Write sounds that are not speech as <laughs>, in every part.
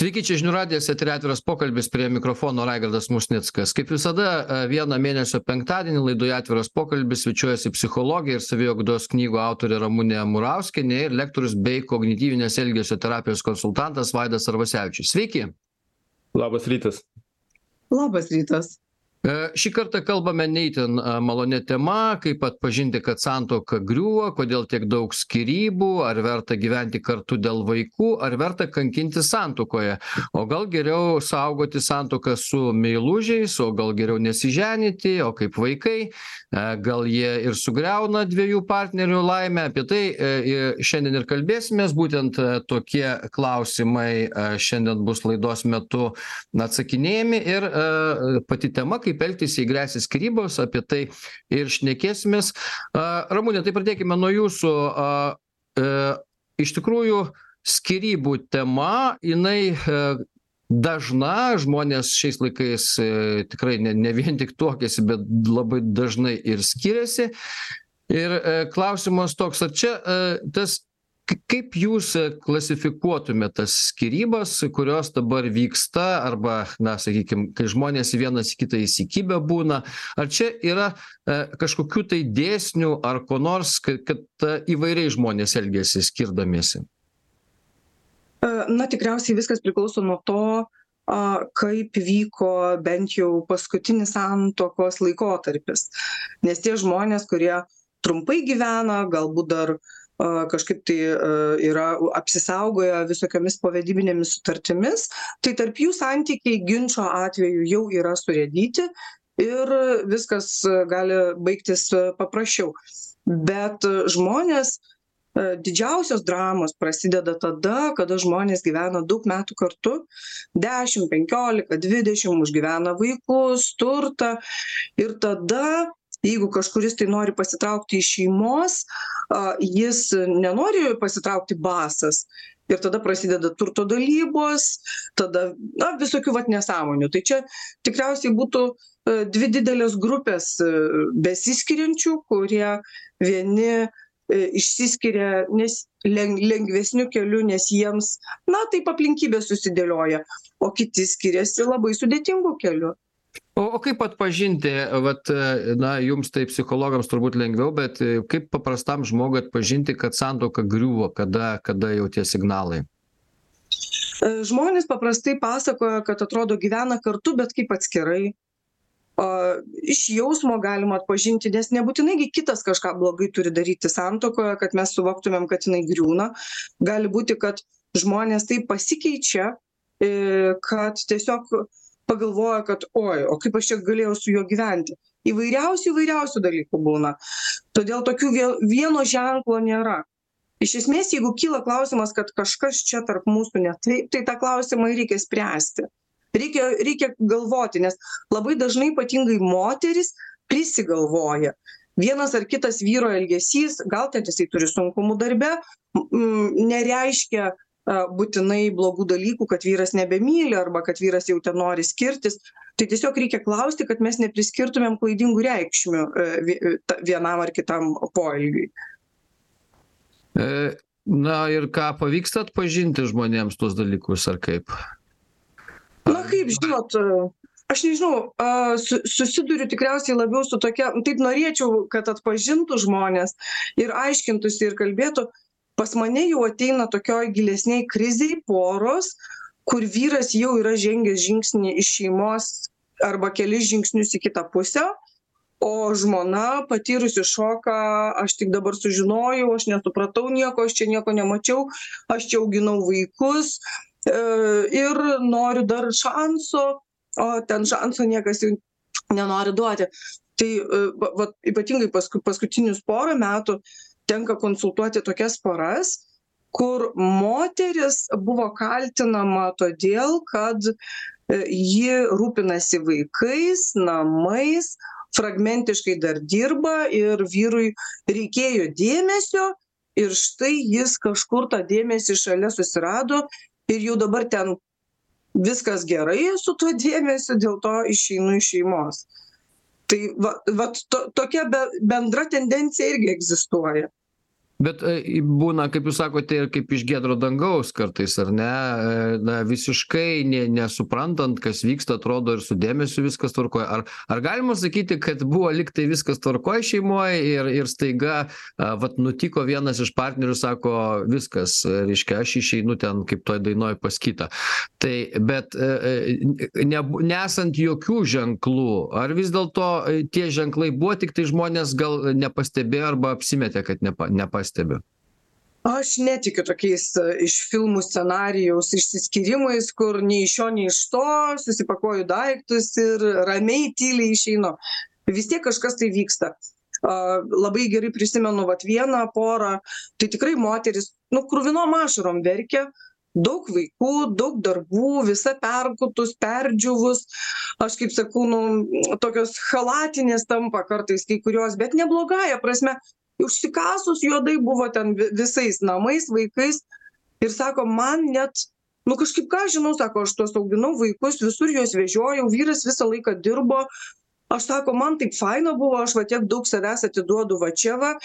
Sveiki, čia žinių radijas, eterė atviras pokalbis prie mikrofono Raigardas Musnickas. Kaip visada, e, vieną mėnesio penktadienį laidoje atviras pokalbis svečiuojasi psichologija ir saviogdos knygų autorė Ramūnė Murauskinė ir lektorius bei kognityvinės elgesio terapijos konsultantas Vaidas Arvasevičius. Sveiki. Labas rytas. Labas rytas. E, šį kartą kalbame ne itin e, malonia tema, kaip atpažinti, kad santoka griūva, kodėl tiek daug skirybų, ar verta gyventi kartu dėl vaikų, ar verta kankinti santokoje, o gal geriau saugoti santoką su meilužiais, o gal geriau nesiženyti, o kaip vaikai, e, gal jie ir sugriauna dviejų partnerių laimę, apie tai šiandien ir kalbėsimės, būtent tokie klausimai šiandien bus laidos metu atsakinėjami ir pati tema, kaip kaip elgtis jei gresia skyrybos apie tai ir šnekėsimės. A ramune tai pradėkime nuo jūsų. E iš tikrųjų skyrybų tema jinai e dažna žmonės šiais laikais e tikrai ne ne vien tik tuokiasi bet labai dažnai ir skiriasi. Ir klausimas toks ar čia tas kaip jūs klasifikuotumėt tas skyrybas kurios dabar vyksta arba na sakykim kai žmonės vienas į kitą įsikibę būna? Ar čia yra e kažkokių tai dėsnių ar ko nors kad kad įvairiai žmonės elgiasi skirdamiesi? Na tikriausiai viskas priklauso nuo to kaip vyko bent jau paskutinis santuokos laikotarpis. Nes tie žmonės kurie trumpai gyvena galbūt dar a kažkaip tai yra apsisaugoję visokiomis povedybinėmis sutartimis tai tarp jų santykiai ginčo atveju jau yra surėdyti ir viskas gali baigtis paprasčiau. Bet žmonės didžiausios dramos prasideda tada kada žmonės gyvena daug metų kartu. Dešim penkiolika dvidešim užgyvena vaikus turtą. Ir tada jeigu kažkuris tai nori pasitraukti iš šeimos a jis nenori pasitraukti basas. Ir tada prasideda turto dalybos tada na visokių vat nesąmonių. Tai čia tikriausiai būtų dvi didelės grupės besiskiriančių kurie vieni išsiskiria nes len lengvesniu keliu nes jiems na taip aplinkybės susidėlioja o kiti skiriasi labai sudėtingu keliu o o kaip atpažinti vat na jums tai psichologams turbūt lengviau bet kaip paprastam žmogui atpažinti kad santuoka griūva kada kada jau tie signalai? Žmonės paprastai pasakoja kad atrodo gyvena kartu bet kaip atskirai. Iš jausmo galima atpažinti nes nebūtinai kitas kažką blogai turi daryti santuokoje kad mes suvoktumėm kad jinai griūna. Gali būti kad žmonės taip pasikeičia i kad tiesiog pagalvoja kad oi o kaip aš čia galėjau su juo gyventi? Įvairiausių įvairiausių dalykų būna. Todėl tokių vie vieno ženklo nėra. Iš esmės jeigu kyla klausimas kad kažkas čia tarp mūsų ne taip tai tą klausimą reikia spręsti. Reikia reikia galvoti nes labai dažnai ypatingai moterys prisigalvoja. Vienas ar kitas vyro elgesys gal ten jisai turi sunkumų darbe nereiškia būtinai blogų dalykų kad vyras nebemyli arba kad vyras jau ten nori skirtis. Tai tiesiog reikia klausti kad mes nepriskirtumėm klaidingų reikšmių vie vienam ar kitam poelgiui. E na ir ką pavyksta atpažinti žmonėms tuos dalykus ar kaip? Na kaip žinot aš nežinau susiduriu tikriausiai labiau su tokia taip norėčiau kad atpažintų žmonės ir aiškintųsi ir kalbėtų pas mane jau ateina tokioj gilesnėj krizėj poros kur vyras jau yra žengęs žingsnį iš šeimos arba kelis žingsnius į kitą pusę o žmona patyrusi šoką aš tik dabar sužinojau aš nesupratau nieko aš čia nieko nemačiau aš čia auginau vaikus e ir noriu dar šanso o ten šanso niekas jau nenori duoti. Tai va vat ypatingai pasku paskutinius porą metų tenka konsultuoti tokias poras kur moteris buvo kaltinama todėl kad ji rūpinasi vaikais namais fragmentiškai dar dirba ir vyrui reikėjo dėmesio ir štai jis kažkur tą dėmesį šalia susirado ir jau dabar ten viskas gerai su tuo dėmesiu dėl to išeinu iš šeimos. Tai va vat to tokia be bendra tendencija irgi egzistuoja bet būna kaip jūs sakote ir kaip iš giedro dangaus kartais ar ne? Na visiškai nė nesuprantant kas vyksta atrodo ir su dėmesiu viskas tvarkoj ar ar galima sakyti kad buvo lyg tai viskas tvarkoj šeimoj ir ir staiga vat nutiko vienas iš partnerių sako viskas reiškia aš išeinu ten kaip toj dainoj pas kitą. Tai bet ne nesant jokių ženklų ar vis dėlto tie ženklai buvo tiktai žmonės gal nepastebėjo arba apsimetė kad nepa nepastebi aš netikiu tokiais iš filmų scenarijaus išsiskyrimais kur nei iš šio nei iš to susipakuoju daiktus ir ramiai tyliai išeinu. Vis tiek kažkas tai vyksta. A labai gerai prisimenu vat vieną porą tai tikrai moteris nu kruvinom ašarom verkė daug vaikų daug darbų visa perkutus perdžiūvus. Aš kaip sakau nu tokios chalatinės tampa kartais kai kurios bet ne blogąja prasme užsikasus juodai buvo ten vi visais namais vaikais. Ir sako man net nu kažkaip ką žinau sako aš tuos auginau vaikus visur juos vežiojau vyras visą laiką dirbo. Aš sako man taip faina buvo aš va tiek daug savęs atiduodu va čia va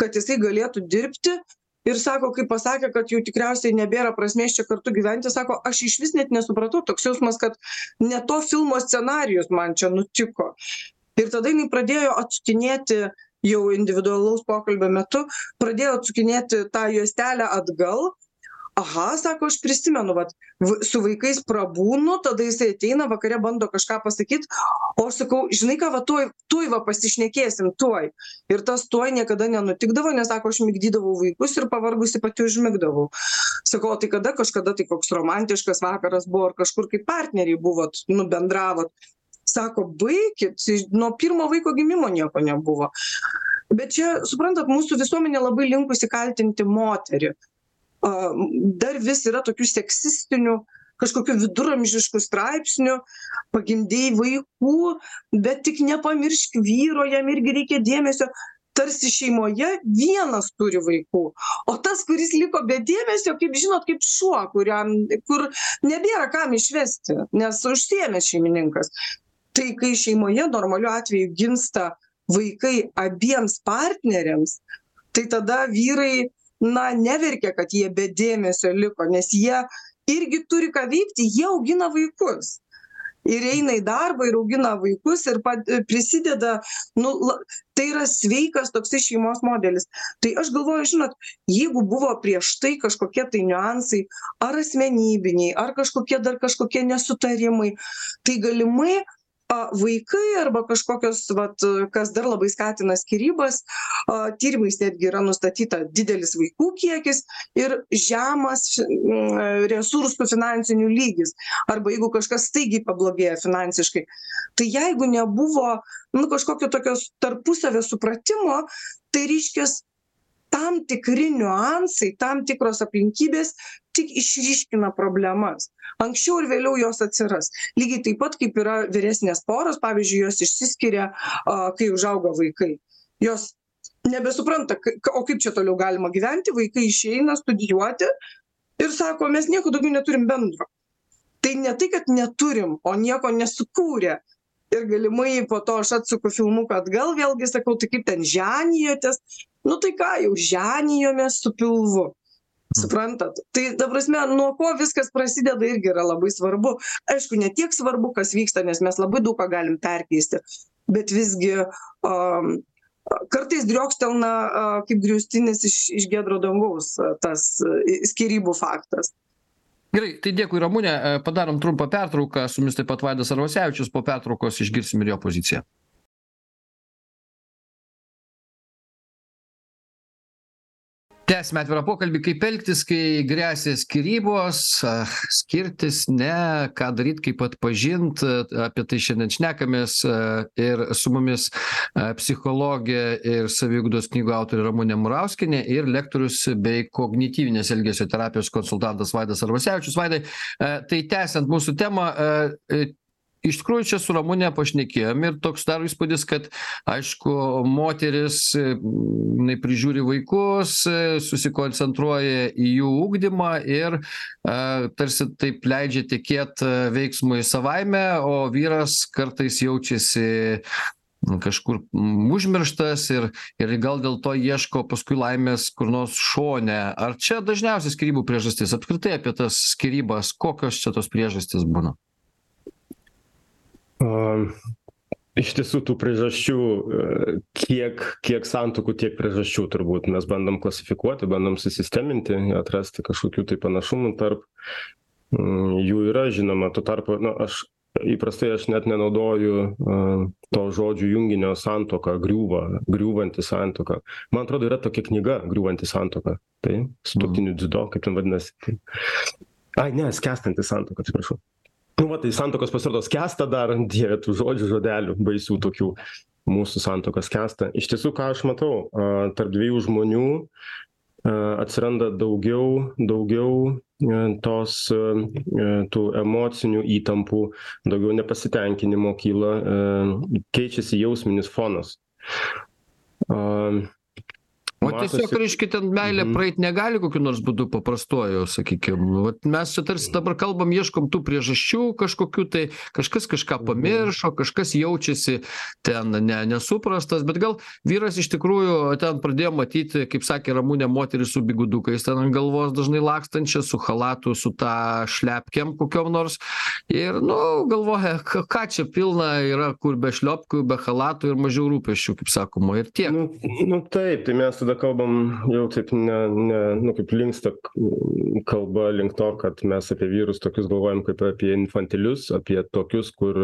kad jisai galėtų dirbti. Ir sako kai pasakė kad jau tikriausiai nebėra prasmės čia kartu gyventi sako aš išvis net nesupratau toks jausmas kad ne to filmo scenarijus man čia nutiko. Ir tada jinai pradėjo atsukinėti jau individualaus pokalbio metu pradėjo atsukinėti tą juostelę atgal. Aha sako aš prisimenu vat v su vaikais prabūnu tada jisai ateina vakare bando kažką pasakyt o aš sakau žinai ką va tuoj tuoj va pasišnekėsim tuoj. Ir tas tuoj niekada nenutikdavo nes sako aš migdydavau vaikus ir pavargusi pati užmigdavau. Sakau o tai kada kažkada tai koks romantiškas vakaras buvo ar kažkur kaip partneriai buvot nu bendravot sako baikit nuo pirmo vaiko gimimo nieko nebuvo. Bet čia suprantat mūsų visuomenė labai linkusi kaltinti moterį. Dar vis yra tokių seksistinių kažkokių viduramžiškų straipsnių pagimdei vaikų bet tik nepamiršk vyro jam irgi reikia dėmesio. Tarsi šeimoje vienas turi vaikų o tas kuris liko be dėmesio kaip žinot kaip šuo kuriam kur nebėra kam išvesti nes užsiėmęs šeimininkas tai kai šeimoje normaliu atveju gimsta vaikai abiems partneriams tai tada vyrai na neverkia kad jie be dėmesio liko nes jie irgi turi ką veikti jie augina vaikus. Ir eina į darbą ir augina vaikus ir pad prisideda nu la tai yra sveikas toksai šeimos modelis. Tai aš galvoju žinot jeigu buvo prieš tai kažkokie tai niuansai ar asmenybiniai ar kažkokie dar kažkokie nesutarimai tai galimai a vaikai arba kažkokios vat kas dar labai skatina skyrybas a tyrimais netgi yra nustatyta didelis vaikų kiekis ir žemas resursų finansinių lygis. Arba jeigu kažkas staigiai pablogėja finansiškai tai jeigu nebuvo nu kažkokio tokios tarpusavio supratimo tai reiškias tam tikri niuansai tam tikros aplinkybės tik išryškina problemas. Anksčiau ar vėliau jos atsiras. Lygiai taip pat kaip yra vyresnės poros pavyzdžiui jos išsiskiria a kai užauga vaikai. Jos nebesupranta o kaip čia toliau galima gyventi vaikai išeina studijuoti ir sako mes nieko daugiau neturim bendro. Tai ne tai kad neturim o nieko nesukūrė ir galimai po to aš atsuku filmuką atgal vėlgi sakau tai kaip ten ženijotės nu tai ką jau ženijomės su pilvu. Suprantat? Tai ta prasme nuo ko viskas prasideda irgi yra labai svarbu. Aišku ne tiek svarbu kas vyksta nes mes labai daug ką galim perkeisti bet visgi am kartais driokstelna a kaip griaustinis iš iš giedro dangaus tas skyrybų faktas gerai tai dėkui ramune. Padarom trumpą pertrauką. Su mumis taip pat vaidas arvasevičius. Po pertraukos išgirsim ir jo poziciją tęsiame atvirą pokalbį kaip elgtis kai gresia skyrybos. Skirtis ne ką daryt kaip atpažint apie tai šiandien šnekamės ir su mumis psichologė ir saviugdos knygų autorė ramunė murauskienė ir lektorius bei kognityvinės elgesio terapijos konsultantas vaidas arvasevičius. Vaidai tai tęsiant mūsų temą iš tikrųjų čia su ramune pašnekėjom ir toks daro įspūdis kad aišku moteris jinai prižiūri vaikus susikoncentruoja į jų ugdymą ir a tarsi taip leidžia tekėt veiksmui savaime o vyras kartais jaučiasi kažkur užmirštas ir ir gal dėl to ieško paskui laimės kur nors šone. Ar čia dažniausia skyrybų priežastis? Apskritai apie tas skyrybas kokios čia tos priežastys būna iš tiesų tų priežasčių, e, kiek, kiek santokų, tiek priežasčių turbūt mes bandom klasifikuoti, bandom susisteminti, atrasti kažkokių tai panašumų tarp mm, jų yra žinoma, tuo tarpu, na, aš įprastai aš net nenaudoju to žodžių junginio santoka, griūva, griūvanti santoka. Man atrodo, yra tokia knyga, griūvanti santoka. Tai, su toktiniu dzido, kaip ten vadinasi. Tai. Ai, ne, skęstanti santoka, atsiprašau. Nu, va, tai santokos pasirodo skęsta dar, <laughs> dieve, tų žodžių, žodelių, baisių tokių. Mūsų santokas skęsta. Iš tiesų, ką aš matau, tarp dviejų žmonių atsiranda daugiau, daugiau tos tų emocinių įtampų, daugiau nepasitenkinimo kyla, keičiasi jausminis fonas. O tiesiog, reiškia, ten meilė Mhm. praeit negali kokiu nors būdu paprastuoju, sakykime. Vat mes čia tarsi dabar kalbam, ieškom tų priežasčių kažkokių, tai kažkas kažką Mhm. pamiršo, kažkas jaučiasi ten ne, nesuprastas, bet gal vyras iš tikrųjų ten pradėjo matyti, kaip sakė Ramūnė, moterį su bigudukais ten ant galvos dažnai lakstančią, su halatu, su tą šlepkiam kokiom nors. Ir, nu, galvoja, ką čia pilna yra, kur be šliopkių, be halatų ir mažiau rūpeščių, kaip sakoma, ir tiek. Nu, nu taip, tai mes tada kalbam jau taip ne, ne, nu kaip linksta kalba link to, kad mes apie vyrus tokius galvojam kaip apie infantilius, apie tokius, kur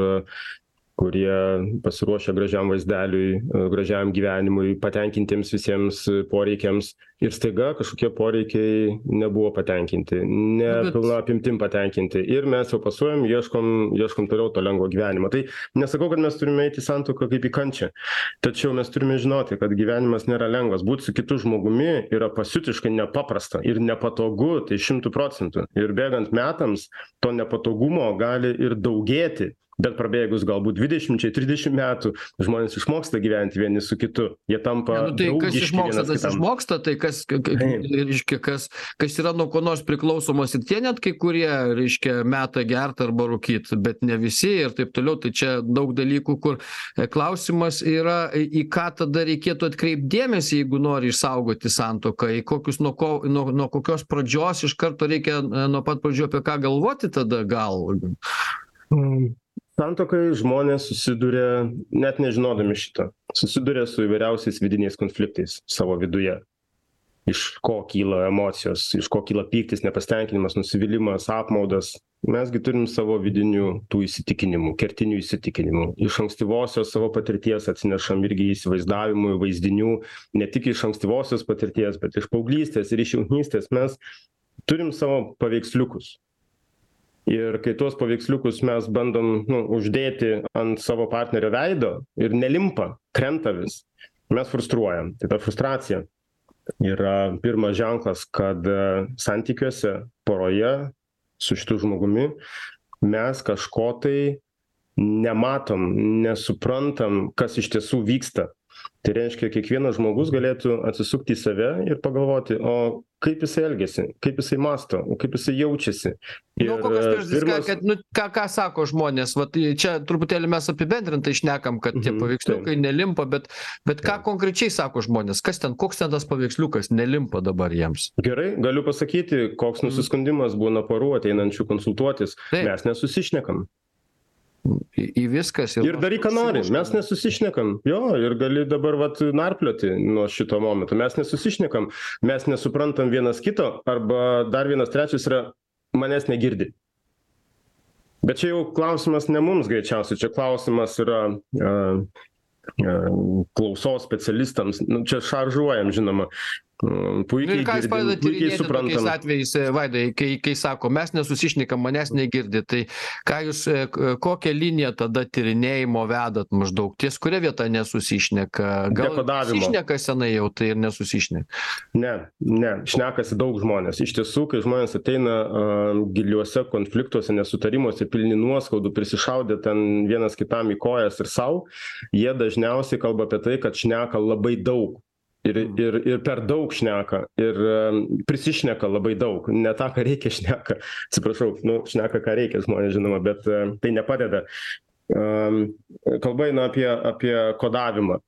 kurie pasiruošę gražiam vaizdeliui, gražiam gyvenimui, patenkintiems visiems poreikiams ir staiga kažkokie poreikiai nebuvo patenkinti, ne pilna apimtim patenkinti ir mes jau pasuojam, ieškom, ieškom toliau to lengvo gyvenimo. Tai nesakau, kad mes turime eiti į santuoką kaip į kančią, tačiau mes turime žinoti, kad gyvenimas nėra lengvas. Būti su kitu žmogumi yra pasiutiškai nepaprasta ir nepatogu, tai šimtų procentų. Ir bėgant metams to nepatogumo gali ir daugėti. Bet prabėgus galbūt 20-30 metų žmonės išmoksta gyventi vieni su kitu. Jie tampa. Nu, tai kas išmoksta, tas išmoksta, tai kas, reiškia, kas, kas yra nuo ko nors priklausomas ir tie net kai kurie, reiškia, meta gert arba rūkyt, bet ne visi ir taip toliau. Tai čia daug dalykų, kur e, klausimas yra, į į ką tada reikėtų atkreipti dėmesį, jeigu nori išsaugoti santoką, į kokius, nuo, ko, nuo, nuo kokios pradžios iš karto reikia e, nuo pat pradžių apie ką galvoti tada gal. Santokai žmonės susiduria, net nežinodami šito, susiduria su įvairiausiais vidiniais konfliktais savo viduje. Iš ko kyla emocijos, iš ko kyla pyktis, nepasitenkinimas, nusivylimas, apmaudas. Mesgi turim savo vidinių tų įsitikinimų, kertinių įsitikinimų. Iš ankstyvosios savo patirties atsinešam irgi įsivaizdavimų, vaizdinių, ne tik iš ankstyvosios patirties, bet iš paauglystės ir iš jaunystės. Mes turim savo paveiksliukus, Ir kai tuos paveiksliukus mes bandom nu, uždėti ant savo partnerio veido ir nelimpa, krenta vis, mes frustruojam. Tai ta frustracija yra pirmas ženklas, kad e, santykiuose, poroje su šitu žmogumi mes kažko tai nematom, nesuprantam, kas iš tiesų vyksta. Tai reiškia, kiekvienas žmogus galėtų atsisukti į save ir pagalvoti, o kaip jisai elgesi, kaip jisai masto, kaip jisai jaučiasi. Nu, kokios e, priežastys, ką, kad, nu, ką, ką sako žmonės, vat, čia truputėlį mes apibendrintai išnekam, kad tie Mhm, paveiksliukai nelimpa, bet, bet ką konkrečiai sako žmonės, kas ten, koks ten tas paveiksliukas nelimpa dabar jiems. Gerai, galiu pasakyti, koks Mhm. nusiskundimas būna porų ateinančių konsultuotis. Mes nesusišnekam. Į, į viskas. Ir daryk, ką nori, mes nesusišnekam. Jo, ir gali dabar vat narplioti nuo šito momento. Mes nesusišnekam, mes nesuprantam vienas kito, arba dar vienas trečias yra manęs negirdi. Bet čia jau klausimas ne mums greičiausiai, čia klausimas yra uh, klausos specialistams. Nu, čia šaržuojam, žinoma. Mm, Nu, Puikiai, ir ką jūs puikiai tyrinėti tokiais atvejais, e, Vaidai, kai, kai sako, mes nesusišnekam, manęs negirdi, tai ką jūs, e, kokią liniją tada tyrinėjimo vedat maždaug, ties kuria vieta nesusišneka, gal susišneka senai jau tai ir nesusišneka. Ne, ne, šnekasi daug žmonės. Iš tiesų, kai žmonės ateina uh, giliuose konfliktuose, nesutarimuose, pilni nuoskaudų, prisišaudė ten vienas kitam į kojas ir savo, jie dažniausiai kalba apie tai, kad šneka labai daug. Ir, ir, ir per daug šneka, ir prisišneka labai daug, ne tą, ką reikia šneka. Atsiprašau, nu, šneka, ką reikia žmonės, žinoma, bet tai nepadeda. kalba eina apie, apie kodavimą.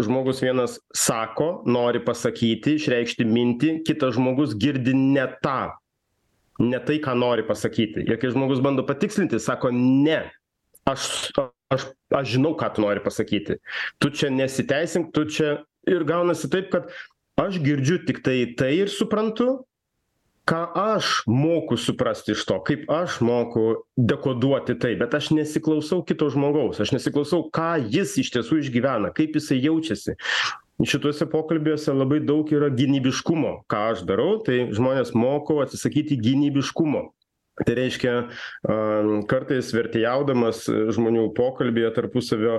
Žmogus vienas sako, nori pasakyti, išreikšti mintį, kitas žmogus girdi ne tą, ne tai, ką nori pasakyti. Ir kai žmogus bando patikslinti, sako, ne, aš, aš, aš žinau, ką tu nori pasakyti. Tu čia nesiteisink, tu čia ir gaunasi taip, kad aš girdžiu tik tai ir suprantu, ką aš moku suprasti iš to, kaip aš moku dekoduoti tai, bet aš nesiklausau kito žmogaus, aš nesiklausau, ką jis iš tiesų išgyvena, kaip jisai jaučiasi. Šituose pokalbiuose labai daug yra gynybiškumo, ką aš darau, tai žmonės moko atsisakyti gynybiškumo. Tai reiškia, kartais vertėjaudamas žmonių pokalbėje tarpusavio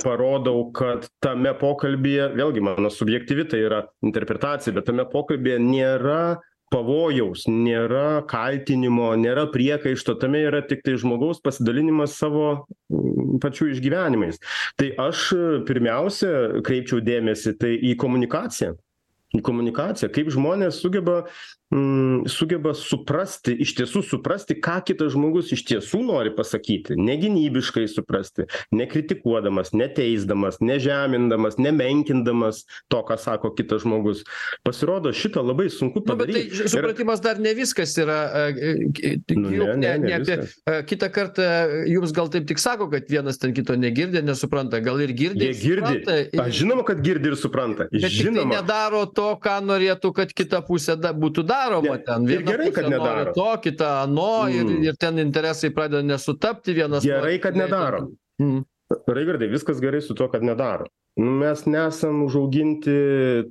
parodau, kad tame pokalbėje, vėlgi mano subjektyvi tai yra interpretacija, bet tame pokalbėje nėra pavojaus nėra kaltinimo nėra priekaišto tame yra tiktai žmogaus pasidalinimas savo pačių išgyvenimais. Tai aš pirmiausia kreipčiau dėmesį tai į komunikaciją. Į komunikaciją kaip žmonės sugeba mm, sugeba suprasti iš tiesų suprasti ką kitas žmogus iš tiesų nori pasakyti. Negynybiškai suprasti nekritikuodamas neteisdamas nežemindamas nemenkindamas to ką sako kitas žmogus. Pasirodo šitą labai sunku Nu, tai padaryt supratimas dar ne viskas yra. e, e, Nu, juk ne, ne, apie, e, kitą kartą jums gal taip tik sako, kad vienas ten kito negirdi, nesupranta, gal ir girdi. žinoma kad girdi ir supranta. Bet tik tai žinoma. nedaro to, ką norėtų, kad kita pusė būtų daroma Ne, ten. ir gerai, kad nedaro. To, kita ano ir, Mm. ir ten interesai pradeda nesutapti vienas. Gerai, kad nedaro. Mm. raigardai viskas gerai su tuo kad nedaro mes nesam užauginti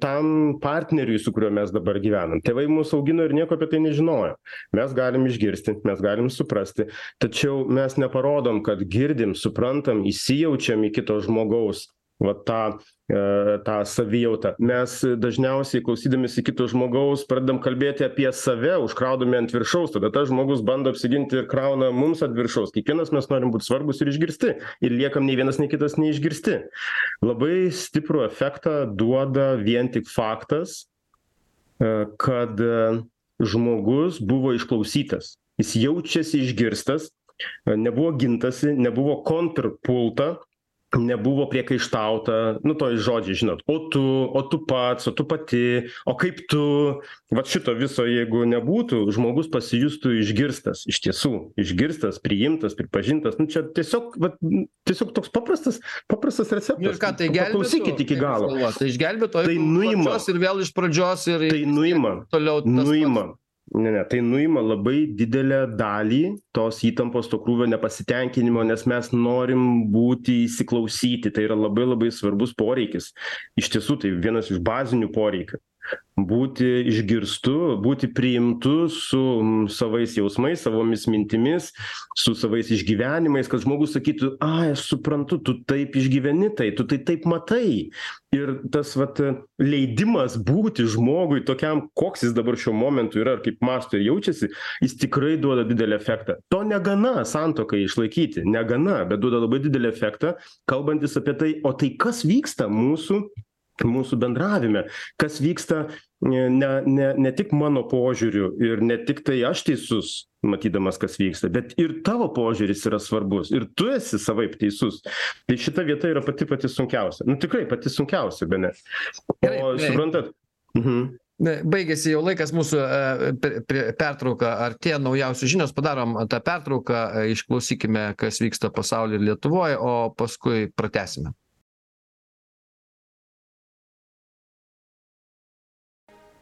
tam partneriui su kuriuo mes dabar gyvenam tėvai mus augino ir nieko apie tai nežinojo mes galim išgirsti mes galim suprasti tačiau mes neparodom kad girdim suprantam įsijaučiam į kito žmogaus va tą e, tą savijautą. Mes dažniausiai klausydamiesi kito žmogaus pradedam kalbėti apie save užkraudami ant viršaus. Tada tas žmogus bando apsiginti ir krauna mums ant viršaus. Kiekvienas mes norim būt svarbūs ir išgirsti. Ir liekam nei vienas nei kitas neišgirsti. Labai stiprų efektą duoda vien tik faktas e, kad e, žmogus buvo išklausytas. Jis jaučiasi išgirstas e, nebuvo gintasi nebuvo kontrpulta nebuvo priekaištauta nu tojais žodžiais žinot o tu o tu pats o tu pati o kaip tu vat šito viso jeigu nebūtų žmogus pasijustų išgirstas iš tiesų išgirstas priimtas pripažintas nu čia tiesiog vat tiesiog toks paprastas paprastas Nu receptas ką tai gelbėtų? paklausykit iki jūs galo? Tai Tai nuima. ir vėl iš pradžios ir tai nuima toliau. nuima ne ne tai nuima labai didelę dalį tos įtampos to krūvio nepasitenkinimo nes mes norim būti įsiklausyti. Tai yra labai labai svarbus poreikis. Iš tiesų tai vienas iš bazinių poreikių būti išgirstu būti priimtu su mm, savais jausmais savomis mintimis su savais išgyvenimais kad žmogus sakytų ai aš suprantu tu taip išgyveni tai tu tai taip matai. Ir tas vat leidimas būti žmogui tokiam koks jis dabar šiuo momentu yra ir kaip mąsto ir jaučiasi jis tikrai duoda didelį efektą. To negana santuokai išlaikyti negana bet duoda labai didelį efektą kalbantis apie tai o tai kas vyksta mūsų mūsų bendravime kas vyksta ne ne ne tik mano požiūriu ir ne tiktai aš teisus matydamas kas vyksta bet ir tavo požiūris yra svarbus ir tu esi savaip teisus. Tai šita vieta yra pati pati sunkiausia. Nu tikrai pati sunkiausia bene. O suprantat? Mhm. Baigėsi jau laikas mūsų e, pertrauka. Artėja naujausios žinios, padarom tą pertrauką, e, išklausykime, kas vyksta pasaulyje ir Lietuvoje, o paskui pratesime.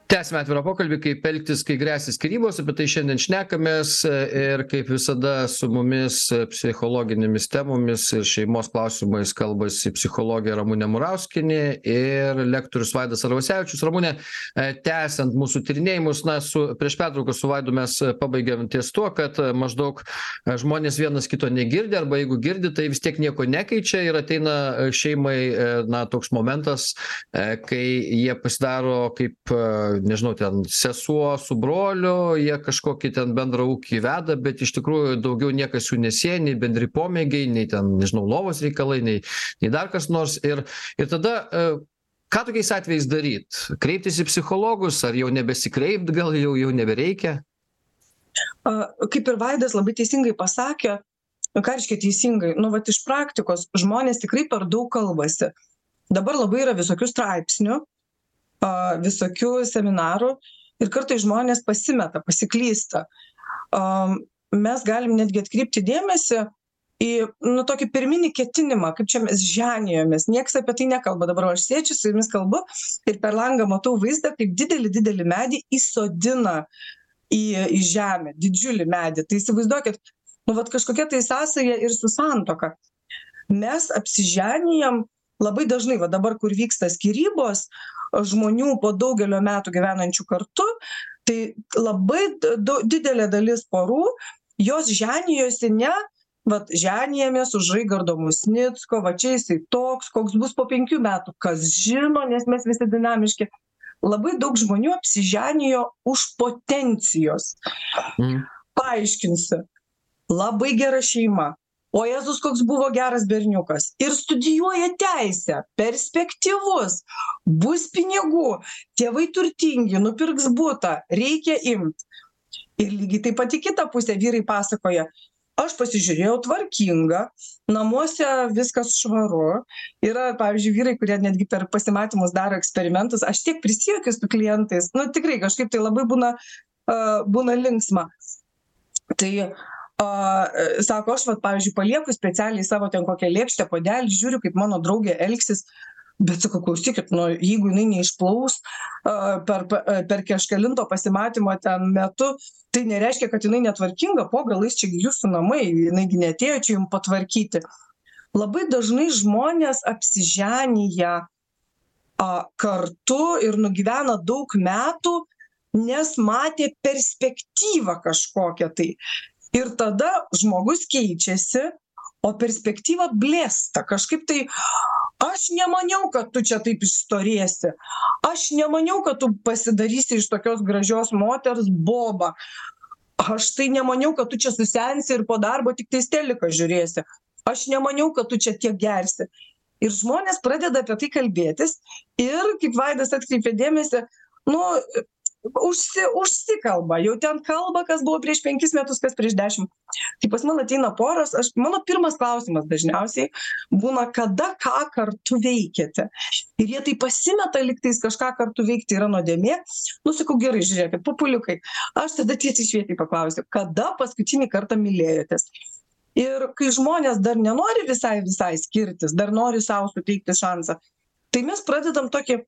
Tęsime atvirą pokalbį, kaip elgtis, kai grėsia skirybos, apie tai šiandien šnekamės e, ir kaip visada su mumis e, psichologinėmis temomis ir šeimos klausimais kalbasi psichologė Ramūnė Murauskinė ir lektorius Vaidas Arvasevičius. Ramūnė, e, tęsiant mūsų tyrinėjimus, na, su, prieš pertrauką su Vaidu mes e, pabaigėm ties tuo, kad maždaug žmonės vienas kito negirdi arba jeigu girdi, tai vis tiek nieko nekeičia ir ateina šeimai, na, toks momentas, kai jie pasidaro kaip, nežinau, ten sesuo su broliu, jie kažkokį ten bendrą ūkį veda, bet iš tikrųjų daugiau niekas jų nesieja, nei bendri pomėgiai, nei ten, nežinau, lovos reikalai, nei, nei dar kas nors. Ir, ir tada e, ką tokiais atvejais daryt? Kreiptis į psichologus, ar jau nebesikreipt, gal jau, jau nebereikia? Kaip ir Vaidas labai teisingai pasakė, nu ką reiškia teisingai nu vat iš praktikos žmonės tikrai per daug kalbasi dabar labai yra visokių straipsnių a visokių seminarų ir kartais žmonės pasimeta pasiklysta. A mes galim netgi atkreipti dėmesį į nu tokį pirminį ketinimą kaip čia mes ženijomės nieks apie tai nekalba. Dabar aš sėdžiu su jumis kalbu ir per langą matau vaizdą kaip didelį didelį medį įsodina į į žemę didžiulį medį. Tai įsivaizduokit nu vat kažkokia tai sąsaja ir su santuoka mes apsiženijam labai dažnai va dabar kur vyksta skyrybos žmonių po daugelio metų gyvenančių kartu tai labai dau didelė dalis porų jos ženijosi ne vat ženijamės už raigardo musnicko va čia jisai toks koks bus po penkių metų kas žino nes mes visi dinamiški. Labai daug žmonių apsiženijo už potencijos. Mm. paaiškinsiu. Labai gera šeima o jėzus koks buvo geras berniukas. Ir studijuoja teisę perspektyvus. Bus pinigų tėvai turtingi nupirks butą reikia imt. Ir lygiai taip pat į kitą pusę vyrai pasakoja aš pasižiūrėjau tvarkinga namuose viskas švaru. Yra pavyzdžiui vyrai kurie netgi per pasimatymus daro eksperimentus. Aš tiek prisijuokiu su klientais. Nu tikrai kažkaip tai labai būna a būna linksma. Tai a sako aš vat pavyzdžiui palieku specialiai savo ten kokią lėkštę puodelį žiūriu kaip mano draugė elgsis bet sakau klausykit nu jeigu jinai neišplaus a per per kažkelinto pasimatymo ten metu tai nereiškia kad jinai netvarkinga po galais čia gi jūsų namai jinai gi neatėjo čia jum patvarkyti. Labai dažnai žmonės apsiženija a kartu ir nugyvena daug metų nes matė perspektyvą kažkokią tai ir tada žmogus keičiasi o perspektyva blėsta. Kažkaip tai aš nemaniau kad tu čia taip išstorėsi aš nemaniau kad tu pasidarysi iš tokios gražios moters bobą. Aš tai nemaniau kad tu čia susensi ir po darbo tiktais teliką žiūrėsi. Aš nemaniau kad tu čia tiek gersi. Ir žmonės pradeda apie tai kalbėtis ir kaip vaidas atkreipė dėmesį nu užsi užsikalba. Jau ten kalba kas buvo prieš penkis metus kas prieš dešim kai pas man ateina poros aš mano pirmas klausimas dažniausiai būna kada ką kartu veikiate? Ir jie taip pasimeta lygtais kažką kartu veikti yra nuodėmė. Nu sakau gerai žiūrėkit pupuliukai. Aš tada tiesiai šviesiai paklausiu kada paskutinį kartą mylėjotės? Ir kai žmonės dar nenori visai visai skirtis dar nori sau suteikti šansą tai mes pradedam tokį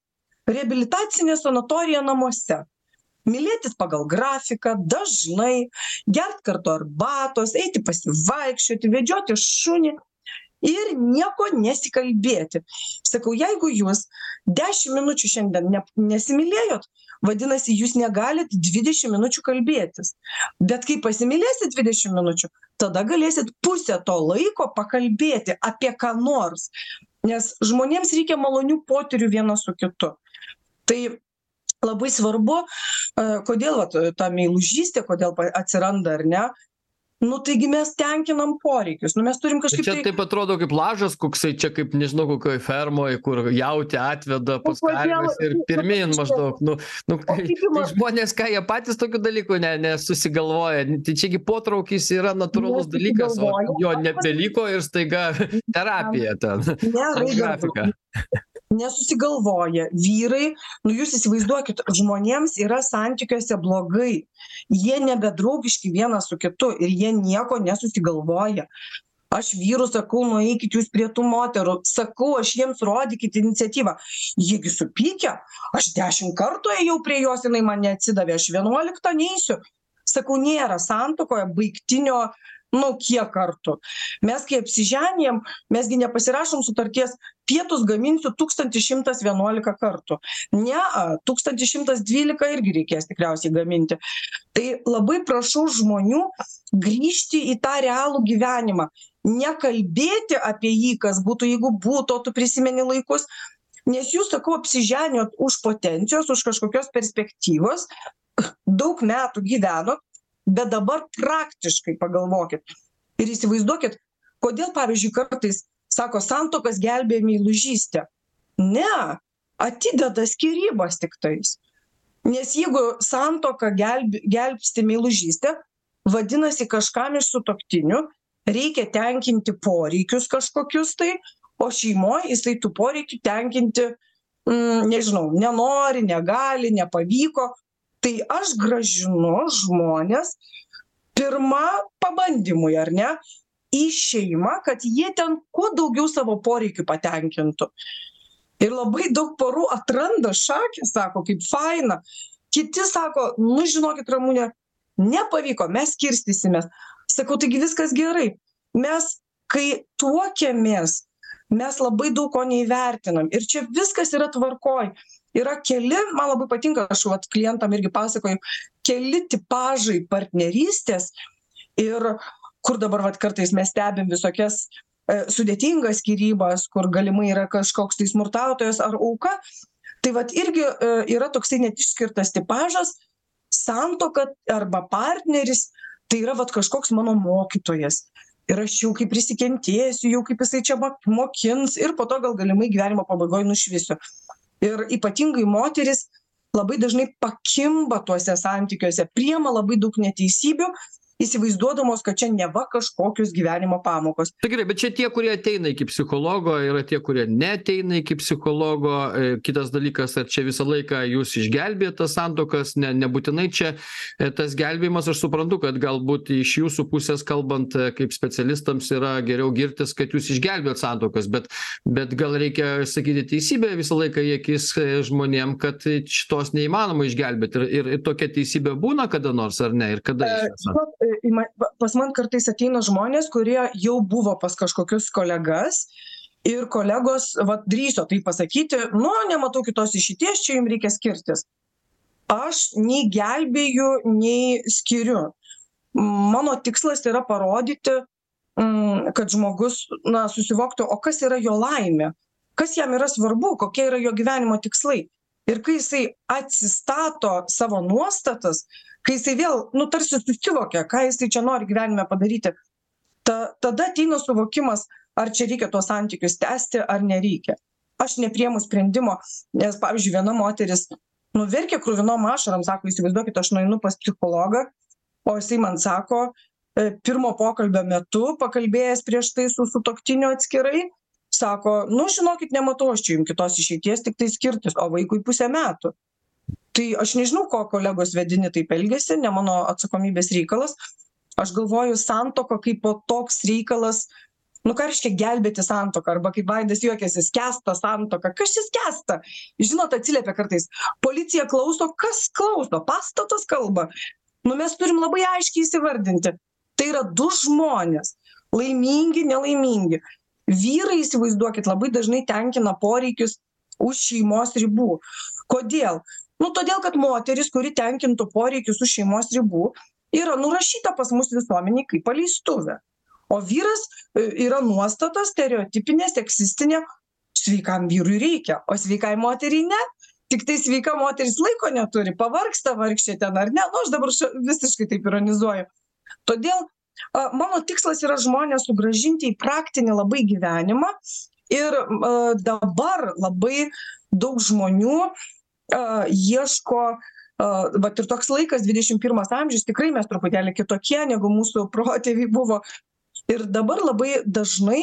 reabilitacinę sanatoriją namuose mylėtis pagal grafiką dažnai gert kartu arbatos eiti pasivaikščioti vedžioti šunį ir nieko nesikalbėti. Sakau jeigu jūs dešim minučių šiandien ne nesimylėjot vadinasi jūs negalit dvidešim minučių kalbėtis. Bet kai pasimylėsit dvidešim minučių tada galėsit pusę to laiko pakalbėti apie ką nors. Nes žmonėms reikia malonių potyrių vienas su kitu. Tai labai svarbu a kodėl vat ta meilužystė kodėl atsiranda ar ne? Nu taigi mes tenkinam poreikius nu mes turim kažkaip čia tai taip atrodo kaip lažas koksai čia kaip nežinau kokioj fermoj kur jautį atveda pas kodėl- karves ir pirmyn maždaug nu nu kai tai įma- žmonės ką jie patys tokių dalykų ne nesusigalvoja tai čia gi potraukis yra natūralus dalykas o jo nebeliko ir staiga <laughs> terapija ten ne raigardai. grafika nesusigalvoja vyrai. Nu jūs įsivaizduokit žmonėms yra santykiuose blogai. Jie nebedraugiški vienas su kitu ir jie nieko nesusigalvoja. Aš vyrus sakau nueikit jūs prie tų moterų. Sakau aš jiems rodykit iniciatyvą. Jie gi supykę aš dešim kartų ėjau prie jos jinai man neatsidavė aš vienuoliktą neisiu. Sakau nėra santuokoje baigtinio nu kiek kartų? Mes kai apsiženijam mes gi nepasirašom sutarties pietus gaminsiu tūkstantį šimtas vienuolika kartų. Nea tūkstantį šimtas dvylika irgi reikės tikriausiai gaminti. Tai labai prašau žmonių grįžti į tą realų gyvenimą. Nekalbėti apie jį kas būtų jeigu būtų o tu prisimeni laikus. Nes jūs sakau apsiženijot už potencijos už kažkokios perspektyvos daug metų gyvenot bet dabar praktiškai pagalvokit ir įsivaizduokit kodėl pavyzdžiui kartais sako santuokas gelbėja meilužystė ne atideda skyrybas tiktais nes jeigu santuoką gelbi gelbsti meilužystė vadinasi kažkam iš sutuoktinių reikia tenkinti poreikius kažkokius tai o šeimoj jisai tų poreikių tenkinti mm, nežinau nenori negali nepavyko tai aš grąžinu žmones pirma pabandymui ar ne į šeimą kad jie ten kuo daugiau savo poreikių patenkintų. Ir labai daug porų atranda šakės sako kaip faina. Kiti sako nu žinokit ramune nepavyko mes skirstysimės. Sakau taigi viskas gerai. Mes kai tuokiamės mes labai daug ko neįvertinam. Ir čia viskas yra tvarkoj yra keli man labai patinka aš vat klientam irgi pasakoju keli tipažai partnerystės ir kur dabar vat kartais mes stebim visokias e, sudėtingas skyrybas kur galimai yra kažkoks tai smurtautojas ar auka. Tai vat irgi e, yra toksai net išskirtas tipažas santuoka arba partneris tai yra vat kažkoks mano mokytojas. Ir aš jau kaip prisikentėsiu jau kaip jisai čia mokins ir po to gal galimai gyvenimo pabaigoj nušvisiu ir ypatingai moterys labai dažnai pakimba tuose santykiuose priima labai daug neteisybių įsivaizduodamos kad čia neva kažkokios gyvenimo pamokos. Tai gerai bet čia tie kurie ateina iki psichologo yra tie kurie neateina iki psichologo. E, kitas dalykas ar čia visą laiką jūs išgelbėjat tas santuokas ne nebūtinai čia e, tas gelbėjimas aš suprantu kad galbūt iš jūsų pusės kalbant e, kaip specialistams yra geriau girtis kad jūs išgelbėjot santuokas bet bet gal reikia sakyti teisybę visą laiką į akis žmonėm kad šitos neįmanoma išgelbėt ir ir tokia teisybė būna kada nors ar ne? Ir kada iš viso ima pas man kartais ateina žmonės kurie jau buvo pas kažkokius kolegas ir kolegos vat drįso taip pasakyti nu nematau kitos išeities čia jum reikia skirtis. Aš nei gelbėju nei skiriu. Mano tikslas yra parodyti mm, kad žmogus na susivoktų o kas yra jo laimė? Kas jam yra svarbu? Kokie yra jo gyvenimo tikslai? Ir kai jisai atsistato savo nuostatas kai jisai vėl nu tarsi susivokia ką jisai čia nori gyvenime padaryti ta tada ateina suvokimas ar čia reikia tuos santykius tęsti ar nereikia. Aš nepriimu sprendimo nes pavyzdžiui viena moteris nu verkė kruvinom ašarom sako įsivaizduokit aš nueinu pas psichologą o jisai man sako e, pirmo pokalbio metu pakalbėjęs prieš tai su sutuoktiniu atskirai sako nu žinokit nematau aš čia jum kitos išeities tiktai skirtis o vaikui pusė metų tai aš nežinau ko kolegos vedini taip elgiasi ne mano atsakomybės reikalas. Aš galvoju santuoka kaipo toks reikalas nu ką reiškia gelbėti santuoką arba kaip vaidas juokiasi skęsta santuoka kas čia skęsta? Žinot atsiliepia kartais. Policija klauso kas klauso? Pastatas kalba. Nu mes turim labai aiškiai įsivardinti. Tai yra du žmonės. Laimingi nelaimingi. Vyrai įsivaizduokit labai dažnai tenkina poreikius už šeimos ribų. Kodėl nu todėl kad moteris kuri tenkintų poreikius už šeimos ribų yra nurašyta pas mus visuomenėj kaip paleistuvė. O vyras e, yra nuostata stereotipinė seksistinė sveikam vyrui reikia o sveikai moteriai ne. Tiktai sveika moteris laiko neturi pavargsta vargšė ten ar ne. Nu aš dabar ša visiškai taip ironizuoju. Todėl a mano tikslas yra žmones sugrąžinti į praktinį labai gyvenimą ir a dabar labai daug žmonių a ieško a vat ir toks laikas dvidešim pirmas amžius tikrai mes truputėlį kitokie negu mūsų protėviai buvo. Ir dabar labai dažnai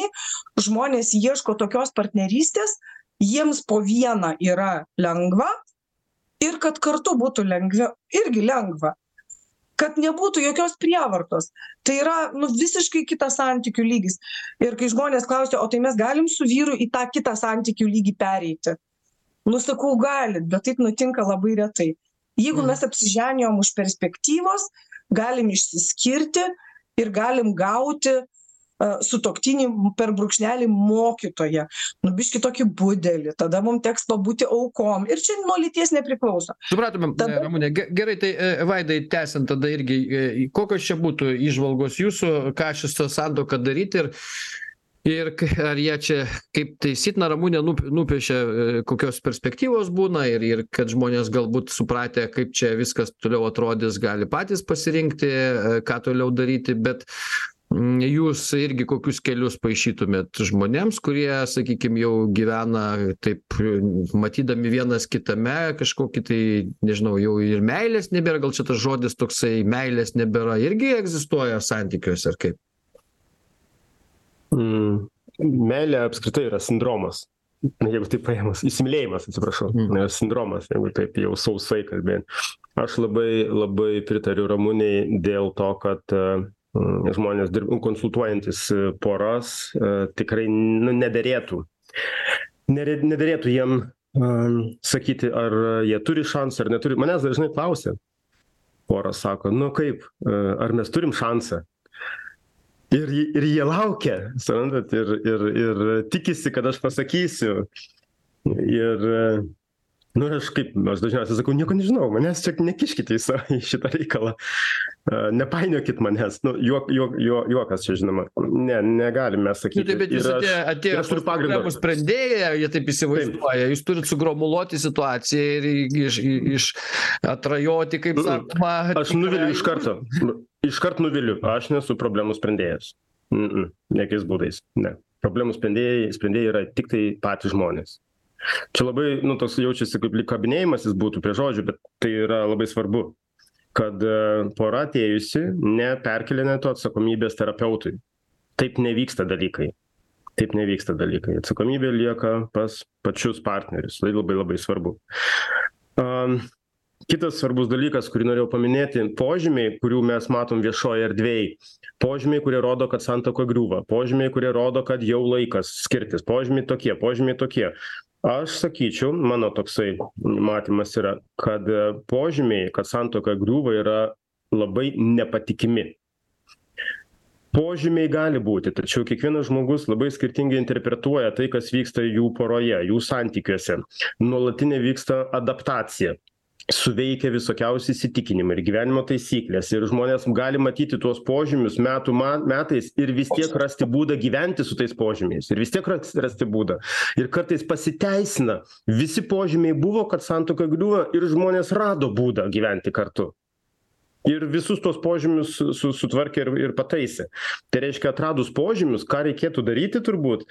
žmonės ieško tokios partnerystės jiems po vieną yra lengva ir kad kartu būtų lengviau irgi lengva. Kad nebūtų jokios prievartos. Tai yra nu visiškai kitas santykių lygis. Ir kai žmonės klausia o tai mes galim su vyru į tą kitą santykių lygį pereiti nu sakau galit bet taip nutinka labai retai. Jeigu mes apsiženijom už perspektyvos galim išsiskirti ir galim gauti sutuoktinį per brūkšnelį mokytoją. Nu biškį tokį budelį tada mum teks pabūti aukom. Ir čia nuo lyties nepriklauso. Supratome ramune ge gerai tai e, vaidai tęsiant tada irgi e, kokios čia būtų įžvalgos jūsų ką šita santuoka daryt ir ir ar jie čia kaip taisyt na ramunė nup nupiešė e, kokios perspektyvos būna ir ir kad žmonės galbūt supratę kaip čia viskas toliau atrodys gali patys pasirinkti e, ką toliau daryti bet mm, jūs irgi kokius kelius paišytumėt žmonėms kurie sakykim jau gyvena taip matydami vienas kitame kažkokį tai nežinau jau ir meilės nebėra gal čia tas žodis toksai meilės nebėra irgi egzistuoja santykiuose ar kaip meilė apskritai yra sindromas. Jeigu taip paėmus įsimylėjimas atsiprašau. Mm. ne sindromas jeigu taip jau sausai kalbėt. Aš labai labai pritariu ramunei dėl to kad e, mm, žmonės dirb konsultuojantys e, poras e, tikrai nu nederėtų. Nederėtų jiem sakyti ar jie turi šansą ar neturi. Manęs dažnai klausia. Poros sako nu kaip ar mes turim šansą ir ir jie laukia suprantat ir ir ir tikisi kad aš pasakysiu. Ir nu aš kaip aš dažniausiai sakau nieko nežinau manęs čia nekiškite į sa <laughs> į šitą reikalą. Nepainiokit manęs. Nu juok juok juo juokas čia žinoma. Ne negalim mes Nu, sakyti tai bet jūs ir aš- atėjo, ir atėjo aš turiu pagrindo. problemų sprendėją, jie taip įsivaizduoja, jūs turit sugromuluoti situaciją ir iš, iš atrajoti, kaip sakoma. Aš nuviliu iš karto. Iškart nuviliu. Aš nesu problemų sprendėjas. Mm -mm. Jokiais būdais. Ne. Problemų sprendėjai, sprendėjai yra tik tai patys žmonės. Čia labai, nu, toks jaučiasi kaip lyg kabinėjimasis būtų prie žodžių, bet tai yra labai svarbu, kad e, pora atėjusi neperkelinėtų atsakomybės terapeutui. Taip nevyksta dalykai. Taip nevyksta dalykai. Atsakomybė lieka pas pačius partnerius. Tai labai labai svarbu. Um, Kitas svarbus dalykas, kurį norėjau paminėti, požymiai, kurių mes matom viešoje erdvėje, požymiai, kurie rodo, kad santoko griūva, požymiai, kurie rodo, kad jau laikas skirtis, požymiai tokie, požymiai tokie. Aš sakyčiau, mano toksai matymas yra, kad e, požymiai, kad santoka griūva, yra labai nepatikimi. Požymiai gali būti, tačiau kiekvienas žmogus labai skirtingai interpretuoja tai, kas vyksta jų poroje, jų santykiuose. Nuolatinė vyksta adaptacija suveikia visokiausi įsitikinimai ir gyvenimo taisyklės. Ir žmonės gali matyti tuos požymius metų ma metais ir vis tiek rasti būdą gyventi su tais požymiais. Ir vis tiek ras rasti būdą. Ir kartais pasiteisina. Visi požymiai buvo kad santuoka griūva ir žmonės rado būdą gyventi kartu. Ir visus tuos požymius su sutvarkė ir ir pataisė. Tai reiškia atradus požymius ką reikėtų daryti turbūt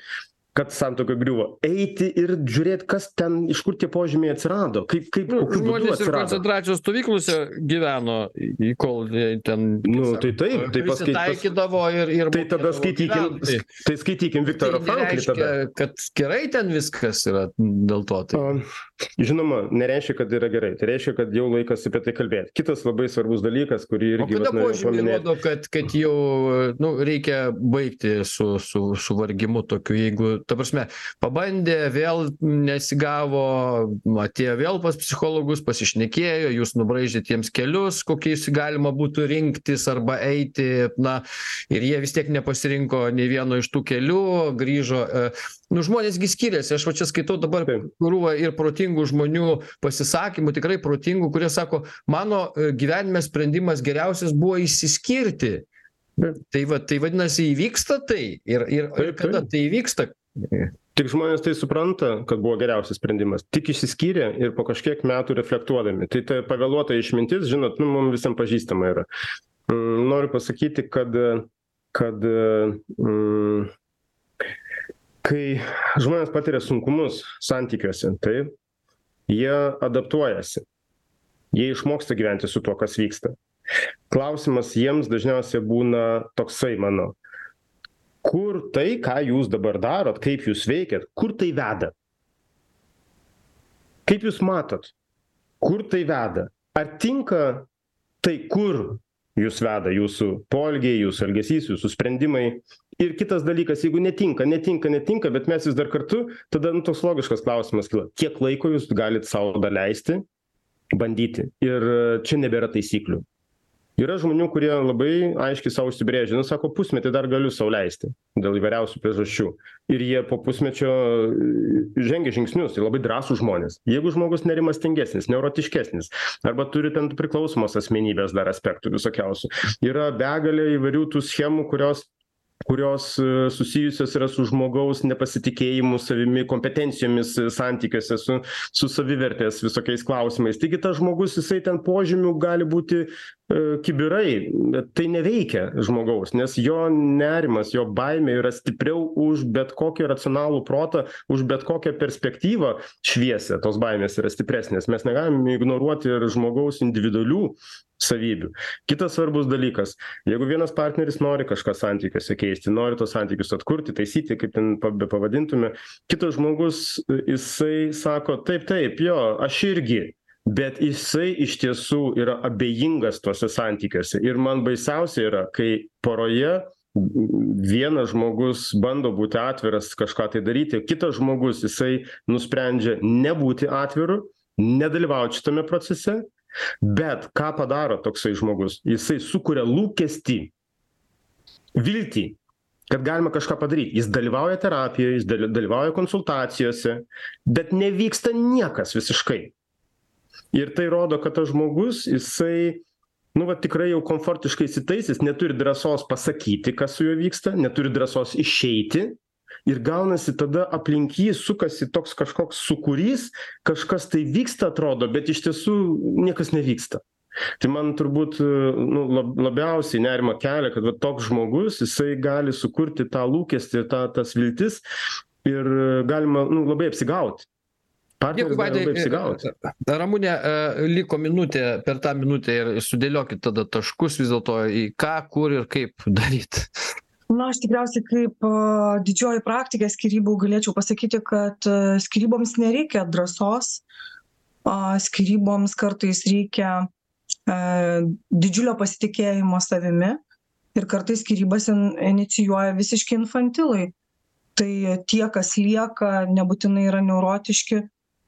kad santuoka griuvo eiti ir žiūrėt kas ten iš kur tie požymiai atsirado kaip kaip Nu, kokiu būdu atsirado koncentracijos stovyklose gyveno, į- kol ten Nu, tai taip, tai paskait- taikydavo ir, ir tai tada skaitykim gyventi. tai skaitykim viktorą Tai franklį tada kad gerai ten viskas yra dėl to. Tai. Žinoma nereiškia kad yra gerai. Tai reiškia kad jau laikas apie tai kalbėt kitas labai svarbus dalykas kurį irgi vat norėjau paminėt kad, kad jau nu, reikia baigti su, su, su vargimu tokiu, jeigu, ta prasme, pabandė, vėl nesigavo, atėjo vėl pas psichologus, pasišnekėjo, jūs nubraižėte jiems kelius, kokiais galima būtų rinktis arba eiti, na, ir jie vis tiek nepasirinko nei vieno iš tų kelių, grįžo. e, Nu, žmonėsgi skiriasi, aš va čia skaitau dabar krūvą ir protingų žmonių pasisakymų, tikrai protingų, kurie sako, mano e, gyvenime sprendimas geriausias buvo išsiskirti. Tai, va, tai vadinasi, įvyksta tai. Ir, ir, kada tai įvyksta? tik žmonės tai supranta kad buvo geriausias sprendimas tik išsiskyrė ir po kažkiek metų reflektuodami tai ta pavėluota išmintis žinot nu mum visiem pažįstama yra Mm, noriu pasakyti kad kad mm, kai žmonės patiria sunkumus santykiuose taip jie adaptuojasi. Jie išmoksta gyventi su tuo kas vyksta. Klausimas jiems dažniausiai būna toksai mano. Kur tai ką jūs dabar darot kaip jūs veikiat kur tai veda? Kaip jūs matot? Kur tai veda? Ar tinka tai kur jus veda jūsų poelgiai jūsų elgesys jūsų sprendimai. Ir kitas dalykas jeigu netinka netinka netinka bet mes vis dar kartu tada nu toks logiškas klausimas kyla. Kiek laiko jūs galit sau leisti bandyti? Ir e, čia nebėra taisyklių yra žmonių kurie labai aiškiai sau užsibrėžia nu sako pusmetį dar galiu sau leisti dėl įvairiausių priežasčių. Ir jie po pusmečio e, žengia žingsnius tai labai drąsūs žmonės. Jeigu žmogus nerimastingesnis neurotiškesnis arba turi ten priklausomos asmenybės dar aspektų visokiausių yra begalė įvairių tų schemų kurios kurios e, susijusios yra su žmogaus nepasitikėjimu savimi kompetencijomis e, santykiuose su su savivertės visokiais klausimais. Taigi tas žmogus jisai ten požymių gali būti kibirai bet tai neveikia žmogaus nes jo nerimas jo baimė yra stipriau už bet kokį racionalų protą už bet kokią perspektyvą šviesią tos baimės yra stipresnės. Mes negalim ignoruoti ir žmogaus individualių savybių. Kitas svarbus dalykas. Jeigu vienas partneris nori kažką santykiuose keisti nori tuos santykius atkurti taisyti kaip ten pa bepavadintume kitas žmogus jisai sako taip taip jo aš irgi bet jisai iš tiesų yra abejingas tuose santykiuose. Ir man baisiausia yra kai poroje vienas žmogus bando būti atviras kažką tai daryti kitas žmogus jisai nusprendžia nebūti atviru nedalyvaut šitame procese bet ką padaro toksai žmogus? Jisai sukuria lūkestį viltį kad galima kažką padaryt jis dalyvauja terapijoj jis dalyvauja konsultacijose bet nevyksta niekas visiškai ir tai rodo kad tas žmogus jisai nu va tikrai jau komfortiškai įsitaisęs neturi drąsos pasakyti kas su juo vyksta neturi drąsos išeiti. Ir gaunasi tada aplink jį sukasi toks kažkoks sūkurys kažkas tai vyksta atrodo bet iš tiesų niekas nevyksta. Tai man turbūt nu lab labiausiai nerimą kelia kad va toks žmogus jisai gali sukurti tą lūkestį tą tas viltis ir galima nu labai apsigaut Dėkui, Vaidai. Ramūnė, liko minutė, per tą minutę ir sudėliokit tada taškus vis dėlto į ką, kur ir kaip daryti. Na, aš tikriausiai kaip uh, didžioji praktikė skirybų galėčiau pasakyti, kad uh, skiryboms nereikia drąsos, skiryboms kartais reikia didžiulio pasitikėjimo savimi ir kartais skirybas in, inicijuoja visiški infantilai. Tai tie, kas lieka, nebūtinai yra neurotiški,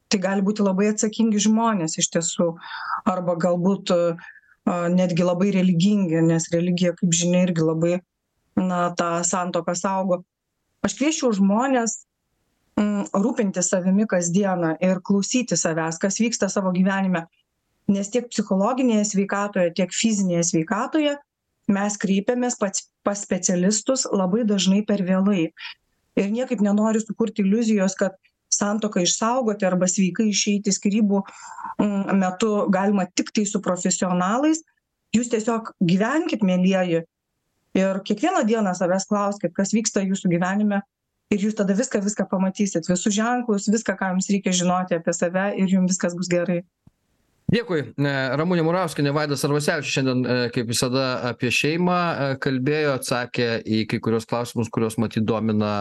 tai gali būti labai atsakingi žmonės iš tiesų. Arba galbūt netgi labai religingi nes religija kaip žinia irgi labai na tą santuoką saugo. Aš kviesčiau žmones mm, rūpintis savimi kasdieną ir klausyti savęs kas vyksta savo gyvenime. Nes tiek psichologinėje sveikatoje tiek fizinėje sveikatoje mes kreipiamės pats pas specialistus labai dažnai per vėlai. Ir niekaip nenoriu sukurti iliuzijos kad santuoką išsaugoti arba sveikai išeiti skyrybų mm, metu galima tiktai su profesionalais. Jūs tiesiog gyvenkit mielieji ir kiekvieną dieną savęs klauskit kas vyksta jūsų gyvenime ir jūs tada viską viską pamatysit. Visus ženklus viską ką jums reikia žinoti apie save ir jum viskas bus gerai dėkui ramunė murauskienė vaidas arvasevičius šiandien kaip visada apie šeimą kalbėjo atsakė į kai kuriuos klausimus kuriuos matyt domina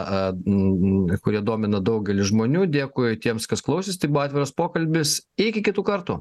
kurie domina daugelį žmonių. Dėkui tiems kas klausėsi tai buvo atviras pokalbis. Iki kitų kartų